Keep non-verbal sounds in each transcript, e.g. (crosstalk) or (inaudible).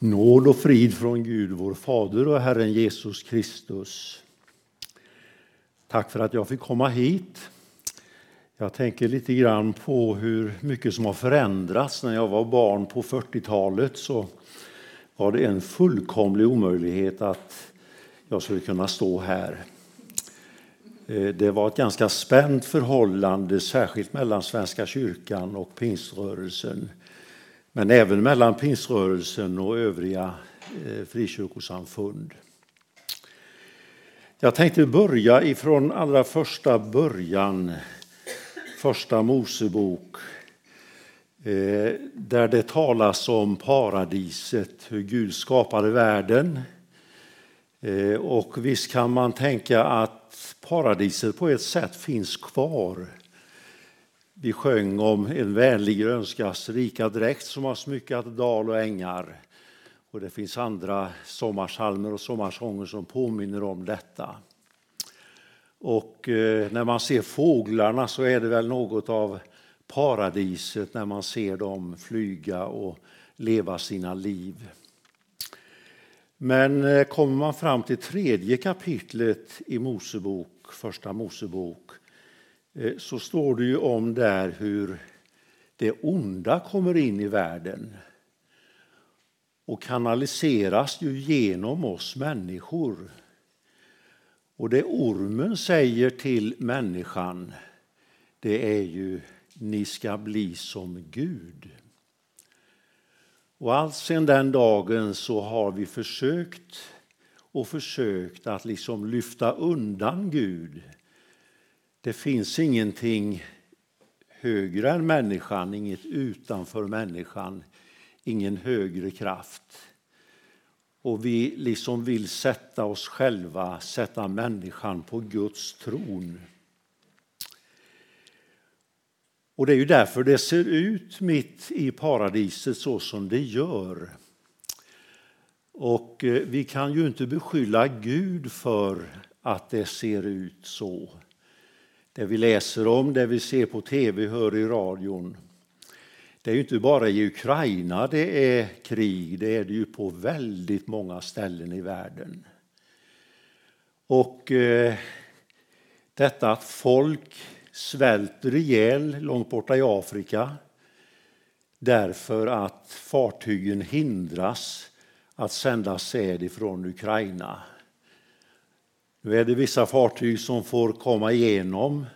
Nåd och frid från Gud, vår Fader och Herren Jesus Kristus. Tack för att jag fick komma hit. Jag tänker lite grann på hur mycket som har förändrats. När jag var barn på 40-talet så var det en fullkomlig omöjlighet att jag skulle kunna stå här. Eh, det var ett ganska spänt förhållande, särskilt mellan Svenska kyrkan och pingströrelsen men även mellan pingströrelsen och övriga eh, frikyrkosamfund. Jag tänkte börja ifrån allra första början, första Mosebok, eh, där det talas om paradiset, hur Gud skapade världen. Eh, och visst kan man tänka att paradiset på ett sätt finns kvar vi sjöng om en vänlig grönskas rika dräkt som har smyckat dal och ängar. Och det finns andra sommarsalmer och sommarsånger som påminner om detta. Och eh, när man ser fåglarna så är det väl något av paradiset när man ser dem flyga och leva sina liv. Men eh, kommer man fram till tredje kapitlet i Mosebok, första Mosebok, Eh, så står det ju om där hur det onda kommer in i världen och kanaliseras ju genom oss människor. Och det ormen säger till människan, det är ju ni ska bli som Gud. Och allt sedan den dagen så har vi försökt och försökt att liksom lyfta undan Gud det finns ingenting högre än människan, inget utanför människan, ingen högre kraft. Och vi liksom vill sätta oss själva, sätta människan på Guds tron. Och det är ju därför det ser ut mitt i paradiset så som det gör. Och eh, vi kan ju inte beskylla Gud för att det ser ut så det vi läser om, det vi ser på tv, hör i radion. Det är ju inte bara i Ukraina det är krig, det är det ju på väldigt många ställen i världen. Och eh, detta att folk svälter ihjäl långt borta i Afrika därför att fartygen hindras att sända säd ifrån Ukraina. Nu är det vissa fartyg som får komma igenom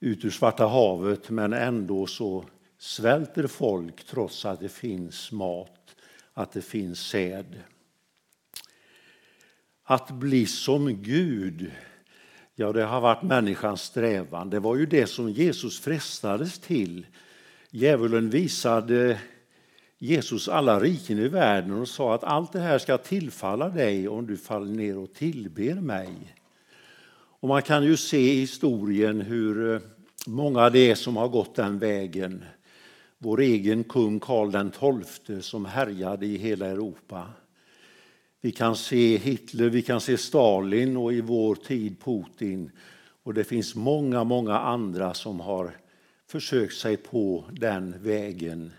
ut ur Svarta havet men ändå så svälter folk trots att det finns mat, att det finns säd. Att bli som Gud, ja det har varit människans strävan. Det var ju det som Jesus frestades till. Djävulen visade Jesus alla riken i världen och sa att allt det här ska tillfalla dig om du faller ner och tillber mig. Och man kan ju se i historien hur eh, många det är som har gått den vägen. Vår egen kung Karl XII som härjade i hela Europa. Vi kan se Hitler, vi kan se Stalin och i vår tid Putin. Och det finns många, många andra som har försökt sig på den vägen.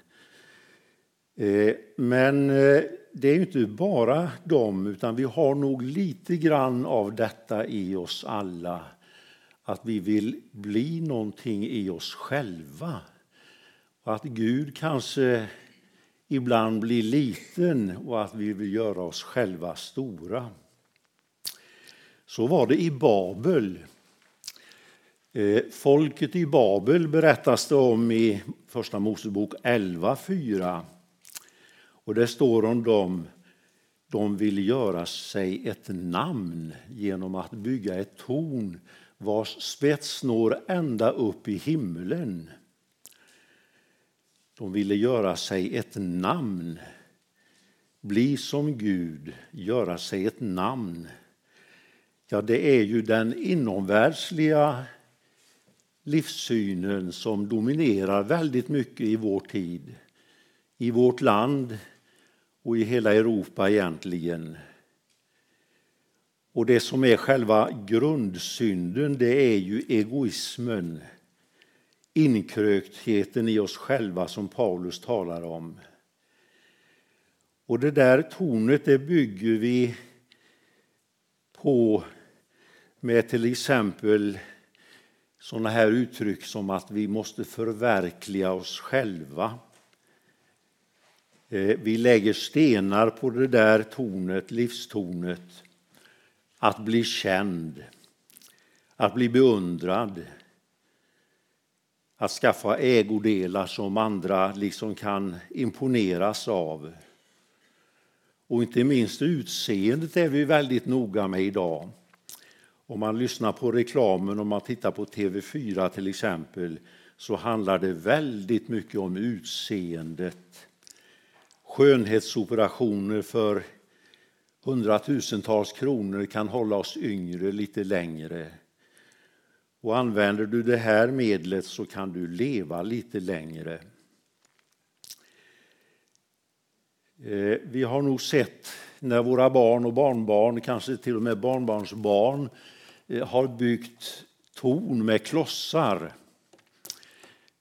Eh, men eh, det är inte bara dem, utan vi har nog lite grann av detta i oss alla. Att vi vill bli någonting i oss själva. Och att Gud kanske ibland blir liten och att vi vill göra oss själva stora. Så var det i Babel. Eh, folket i Babel berättas det om i Första Mosebok 11.4. Och det står om dem, de vill göra sig ett namn genom att bygga ett torn vars spets når ända upp i himlen. De ville göra sig ett namn, bli som Gud, göra sig ett namn. Ja, det är ju den inomvärldsliga livssynen som dominerar väldigt mycket i vår tid, i vårt land, och i hela Europa egentligen. Och det som är själva grundsynden, det är ju egoismen, inkröktheten i oss själva som Paulus talar om. Och det där tornet det bygger vi på med till exempel sådana här uttryck som att vi måste förverkliga oss själva. Eh, vi lägger stenar på det där tornet, livstornet. Att bli känd, att bli beundrad, att skaffa ägodelar som andra liksom kan imponeras av. Och inte minst utseendet är vi väldigt noga med idag. Om man lyssnar på reklamen, om man tittar på TV4 till exempel, så handlar det väldigt mycket om utseendet. Skönhetsoperationer för hundratusentals kronor kan hålla oss yngre lite längre. Och använder du det här medlet så kan du leva lite längre. Eh, vi har nog sett när våra barn och barnbarn, kanske till och med barnbarnsbarn, eh, har byggt torn med klossar.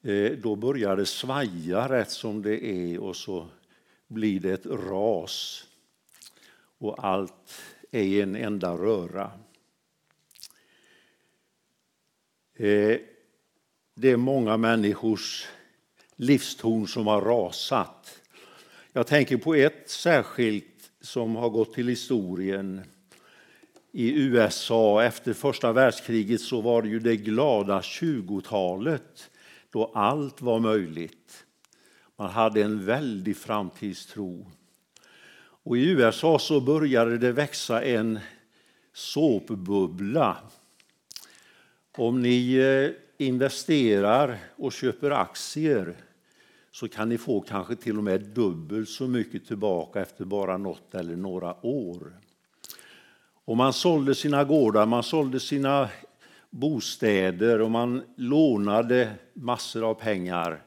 Eh, då börjar det svaja rätt som det är och så blir det ett ras. Och allt är i en enda röra. Eh, det är många människors livstorn som har rasat. Jag tänker på ett särskilt som har gått till historien. I USA efter första världskriget så var det ju det glada 20-talet då allt var möjligt. Man hade en väldig framtidstro. Och I USA så började det växa en såpbubbla. Om ni eh, investerar och köper aktier så kan ni få kanske till och med dubbelt så mycket tillbaka efter bara något eller några år. Och man sålde sina gårdar, man sålde sina bostäder och man lånade massor av pengar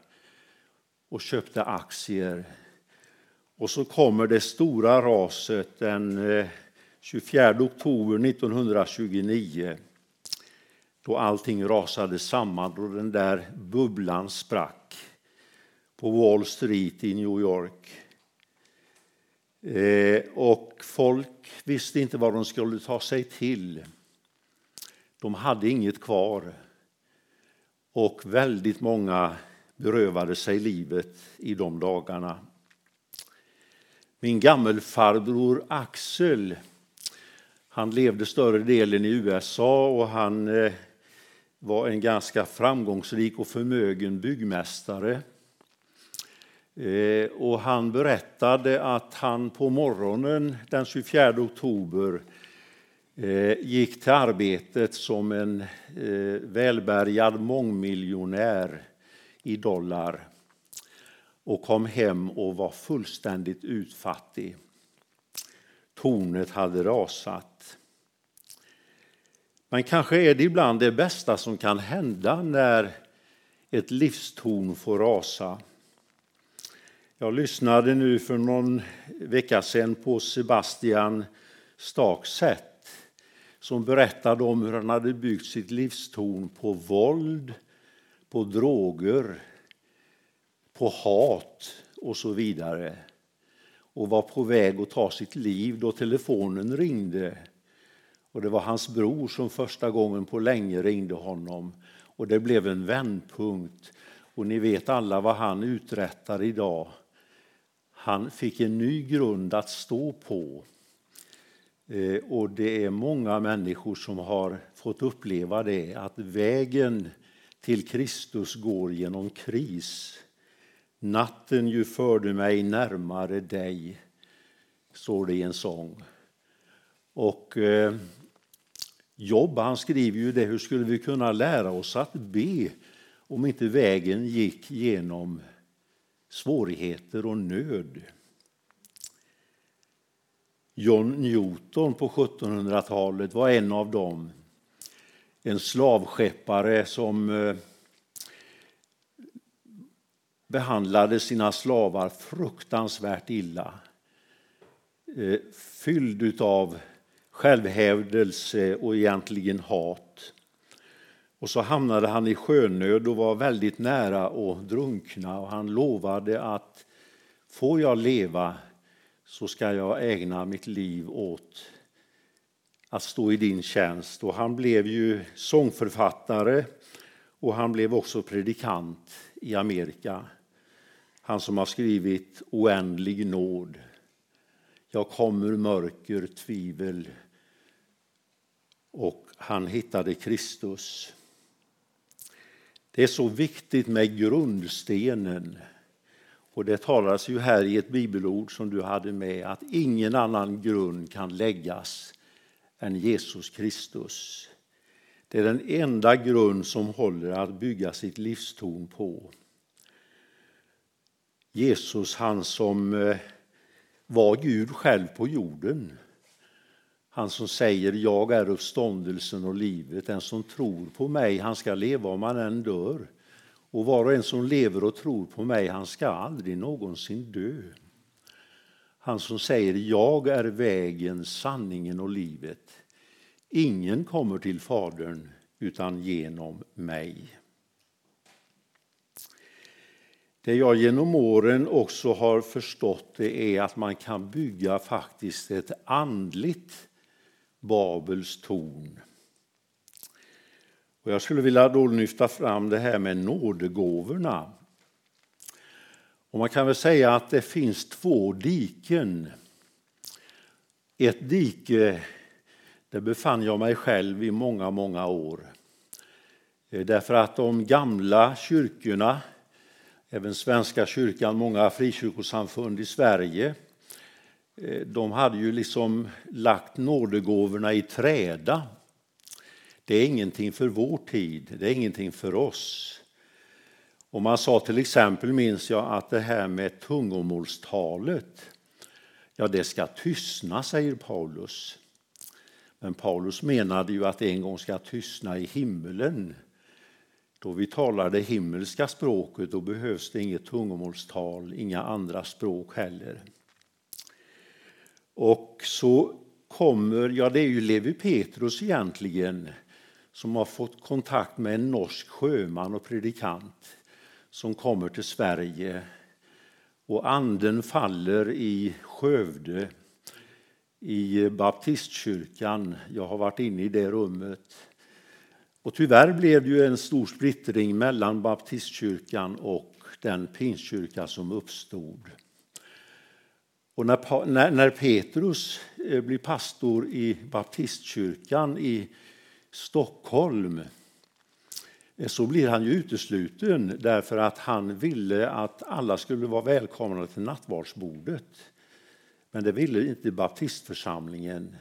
och köpte aktier. Och så kommer det stora raset den eh, 24 oktober 1929 då allting rasade samman och den där bubblan sprack på Wall Street i New York. Eh, och folk visste inte vad de skulle ta sig till. De hade inget kvar. Och väldigt många berövade sig livet i de dagarna. Min gammelfarbror Axel han levde större delen i USA och han eh, var en ganska framgångsrik och förmögen byggmästare. Eh, och han berättade att han på morgonen den 24 oktober eh, gick till arbetet som en välbärgad mångmiljonär i dollar och kom hem och var fullständigt utfattig. Tornet hade rasat. Men kanske är det ibland det bästa som kan hända när ett livstorn får rasa. Jag lyssnade nu för någon vecka sedan på Sebastian Stakset som berättade om hur han hade byggt sitt livstorn på våld, på droger, på hat och så vidare och var på väg att ta sitt liv då telefonen ringde. Och Det var hans bror som första gången på länge ringde honom och det blev en vändpunkt. Och ni vet alla vad han uträttar idag. Han fick en ny grund att stå på. Eh, och det är många människor som har fått uppleva det, att vägen till Kristus går genom kris. Natten ju förde mig närmare dig, står det i en sång. Och eh, Jobb han skriver ju det, hur skulle vi kunna lära oss att be om inte vägen gick genom svårigheter och nöd. John Newton på 1700-talet var en av dem. En slavskeppare som eh, behandlade sina slavar fruktansvärt illa. Eh, fylld av självhävdelse och egentligen hat. Och så hamnade han i sjönöd och var väldigt nära att drunkna och han lovade att får jag leva så ska jag ägna mitt liv åt att stå i din tjänst. Och han blev ju sångförfattare och han blev också predikant i Amerika. Han som har skrivit Oändlig nåd. Jag kommer mörker, tvivel och han hittade Kristus. Det är så viktigt med grundstenen. Och det talas ju här i ett bibelord som du hade med att ingen annan grund kan läggas än Jesus Kristus. Det är den enda grund som håller att bygga sitt livstorn på. Jesus, han som eh, var Gud själv på jorden. Han som säger jag är uppståndelsen och livet. Den som tror på mig, han ska leva om han än dör. Och var och en som lever och tror på mig, han ska aldrig någonsin dö. Han som säger jag är vägen, sanningen och livet. Ingen kommer till Fadern utan genom mig. Det jag genom åren också har förstått det är att man kan bygga faktiskt ett andligt Babels torn. Och jag skulle vilja då lyfta fram det här med nådegåvorna. Och man kan väl säga att det finns två diken. Ett dike, där befann jag mig själv i många, många år. Eh, därför att de gamla kyrkorna, även Svenska kyrkan, många frikyrkosamfund i Sverige, eh, de hade ju liksom lagt nådegåvorna i träda. Det är ingenting för vår tid, det är ingenting för oss. Och man sa till exempel, minns jag, att det här med tungomålstalet, ja det ska tystna, säger Paulus. Men Paulus menade ju att det en gång ska tystna i himmelen. Då vi talar det himmelska språket, då behövs det inget tungomålstal, inga andra språk heller. Och så kommer, ja det är ju Levi Petrus egentligen, som har fått kontakt med en norsk sjöman och predikant som kommer till Sverige. Och anden faller i Skövde, i baptistkyrkan. Jag har varit inne i det rummet. Och tyvärr blev det ju en stor splittring mellan baptistkyrkan och den pingstkyrka som uppstod. Och när, när Petrus eh, blir pastor i baptistkyrkan i Stockholm så blir han ju utesluten därför att han ville att alla skulle vara välkomna till nattvardsbordet. Men det ville inte baptistförsamlingen.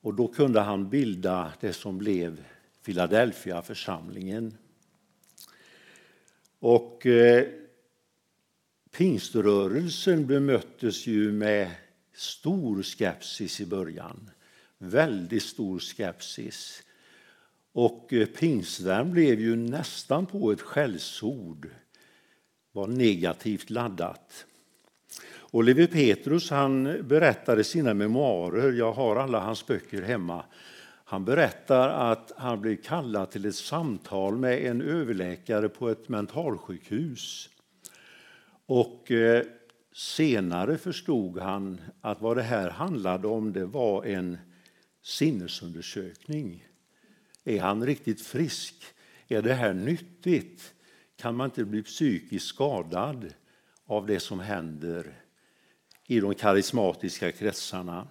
Och då kunde han bilda det som blev Philadelphia församlingen. Och eh, Pingströrelsen bemöttes ju med stor skepsis i början. Väldigt stor skepsis. Och eh, pingstvärn blev ju nästan på ett skällsord. var negativt laddat. Och Levi Petrus han berättar i sina memoarer, jag har alla hans böcker hemma, han berättar att han blev kallad till ett samtal med en överläkare på ett mentalsjukhus. Och eh, senare förstod han att vad det här handlade om det var en sinnesundersökning. Är han riktigt frisk? Är det här nyttigt? Kan man inte bli psykiskt skadad av det som händer i de karismatiska kretsarna?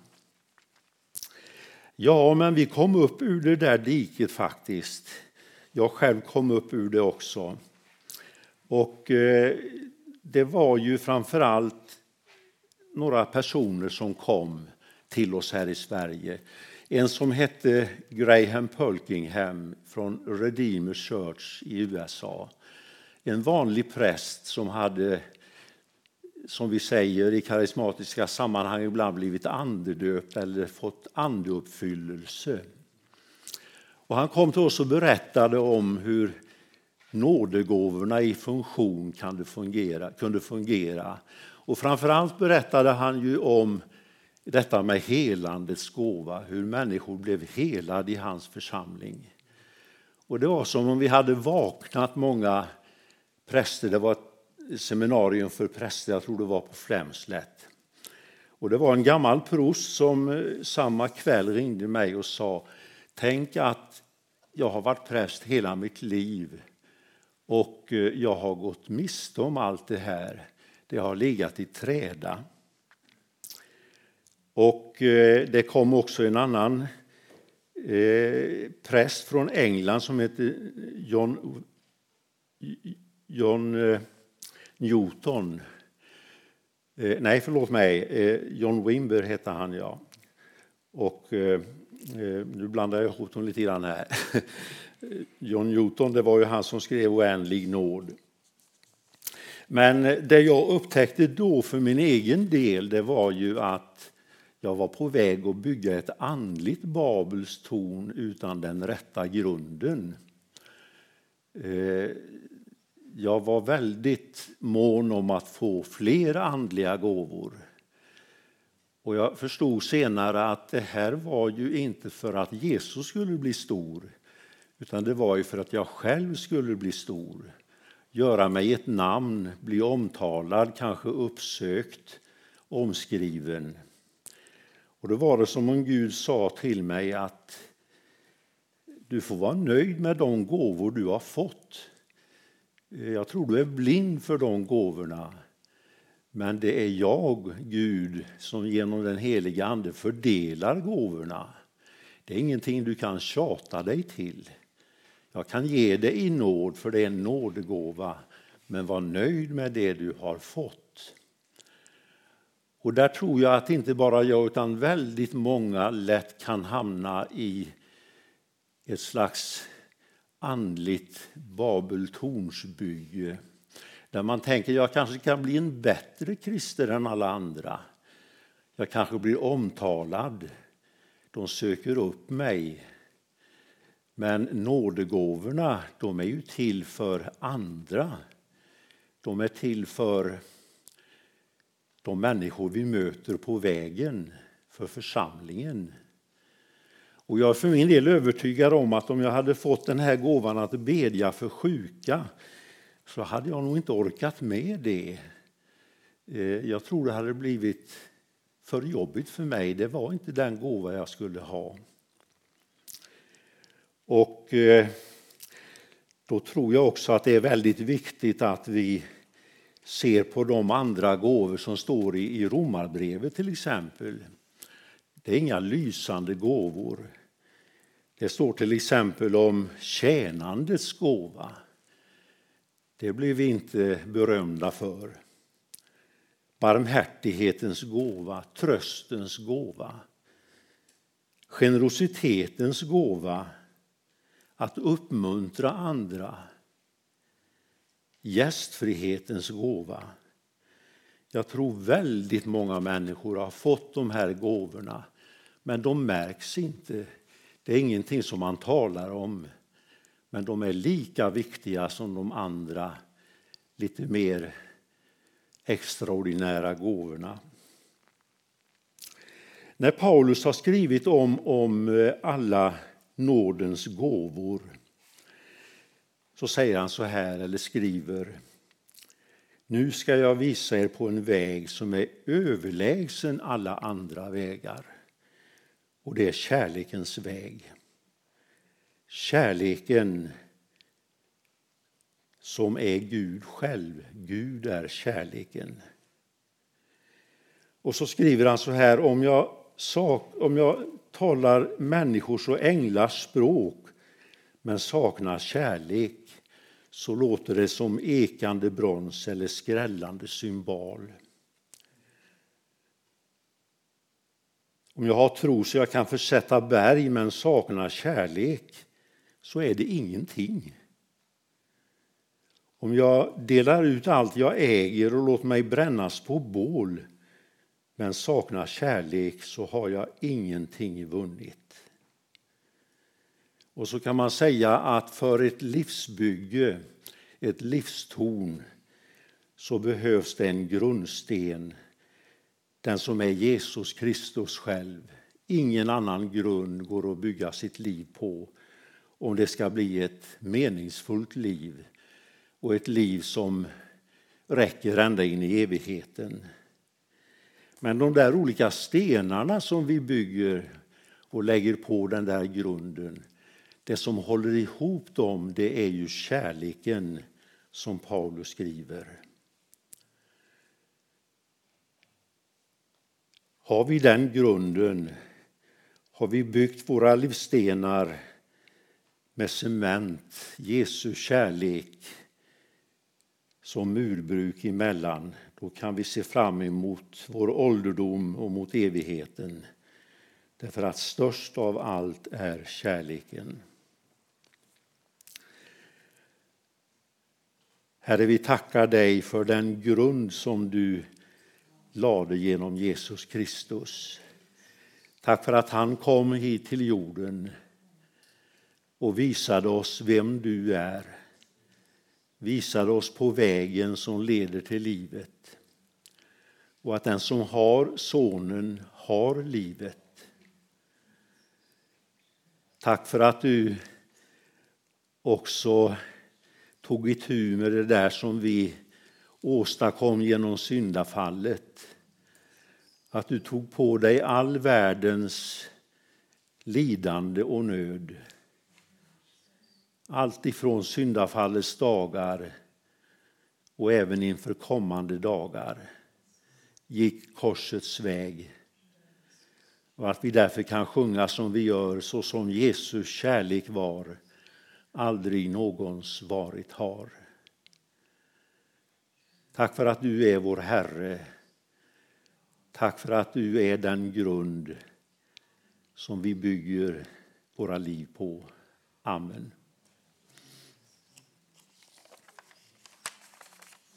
Ja, men vi kom upp ur det där diket faktiskt. Jag själv kom upp ur det också. Och eh, det var ju framför allt några personer som kom till oss här i Sverige. En som hette Graham Pulkingham från Redeemer Church i USA. En vanlig präst som hade, som vi säger i karismatiska sammanhang, ibland blivit andedöpt eller fått andeuppfyllelse. Och han kom till oss och berättade om hur nådegåvorna i funktion kunde fungera. Kunde fungera. Och framförallt berättade han ju om detta med helandets gåva, hur människor blev helade i hans församling. Och det var som om vi hade vaknat många präster. Det var ett seminarium för präster, jag tror det var på Flemslätt. Och det var en gammal prost som eh, samma kväll ringde mig och sa Tänk att jag har varit präst hela mitt liv och eh, jag har gått miste om allt det här. Det har legat i träda. Och eh, det kom också en annan eh, präst från England som hette John, John eh, Newton nej, förlåt mig. John Wimber hette han, ja. Och nu blandar jag ihop dem lite grann här. (laughs) John Newton, det var ju han som skrev Oändlig nåd. Men det jag upptäckte då för min egen del, det var ju att jag var på väg att bygga ett andligt Babels torn utan den rätta grunden. Eh, jag var väldigt mån om att få fler andliga gåvor. Och jag förstod senare att det här var ju inte för att Jesus skulle bli stor, utan det var ju för att jag själv skulle bli stor. Göra mig ett namn, bli omtalad, kanske uppsökt, omskriven. Och då var det som om Gud sa till mig att du får vara nöjd med de gåvor du har fått. Jag tror du är blind för de gåvorna. Men det är jag, Gud, som genom den heliga Ande fördelar gåvorna. Det är ingenting du kan tjata dig till. Jag kan ge dig i nåd, för det är en nådegåva, men var nöjd med det du har fått. Och där tror jag att inte bara jag utan väldigt många lätt kan hamna i ett slags andligt Babeltornsbygge där man tänker jag kanske kan bli en bättre kristen än alla andra. Jag kanske blir omtalad. De söker upp mig. Men nådegåvorna de är ju till för andra. De är till för de människor vi möter på vägen, för församlingen. Och jag är för min del övertygad om att om jag hade fått den här gåvan att bedja för sjuka så hade jag nog inte orkat med det. Eh, jag tror det hade blivit för jobbigt för mig. Det var inte den gåva jag skulle ha. Och eh, då tror jag också att det är väldigt viktigt att vi ser på de andra gåvor som står i Romarbrevet till exempel. Det är inga lysande gåvor. Det står till exempel om tjänandets gåva. Det blir vi inte berömda för. Barmhärtighetens gåva, tröstens gåva, generositetens gåva, att uppmuntra andra, gästfrihetens gåva. Jag tror väldigt många människor har fått de här gåvorna, men de märks inte. Det är ingenting som man talar om, men de är lika viktiga som de andra lite mer extraordinära gåvorna. När Paulus har skrivit om, om eh, alla nådens gåvor så säger han så här, eller skriver nu ska jag visa er på en väg som är överlägsen alla andra vägar. Och det är kärlekens väg. Kärleken som är Gud själv. Gud är kärleken. Och så skriver han så här, om jag, om jag talar människors och änglars språk men saknar kärlek så låter det som ekande brons eller skrällande symbol. Om jag har tro så jag kan försätta berg men saknar kärlek så är det ingenting. Om jag delar ut allt jag äger och låter mig brännas på bål men saknar kärlek så har jag ingenting vunnit. Och så kan man säga att för ett livsbygge, ett livstorn, så behövs det en grundsten den som är Jesus Kristus själv. Ingen annan grund går att bygga sitt liv på om det ska bli ett meningsfullt liv och ett liv som räcker ända in i evigheten. Men de där olika stenarna som vi bygger och lägger på den där grunden, det som håller ihop dem, det är ju kärleken som Paulus skriver. Har vi den grunden, har vi byggt våra livstenar med cement, Jesu kärlek som murbruk emellan, då kan vi se fram emot vår ålderdom och mot evigheten. Därför att störst av allt är kärleken. Herre, vi tackar dig för den grund som du lade genom Jesus Kristus. Tack för att han kom hit till jorden och visade oss vem du är. Visade oss på vägen som leder till livet. Och att den som har Sonen har livet. Tack för att du också tog itu med det där som vi åstadkom genom syndafallet. Att du tog på dig all världens lidande och nöd. Allt ifrån syndafallets dagar och även inför kommande dagar gick korsets väg. Och att vi därför kan sjunga som vi gör, så som Jesus kärlek var, aldrig någons varit har. Tack för att du är vår Herre. Tack för att du är den grund som vi bygger våra liv på. Amen.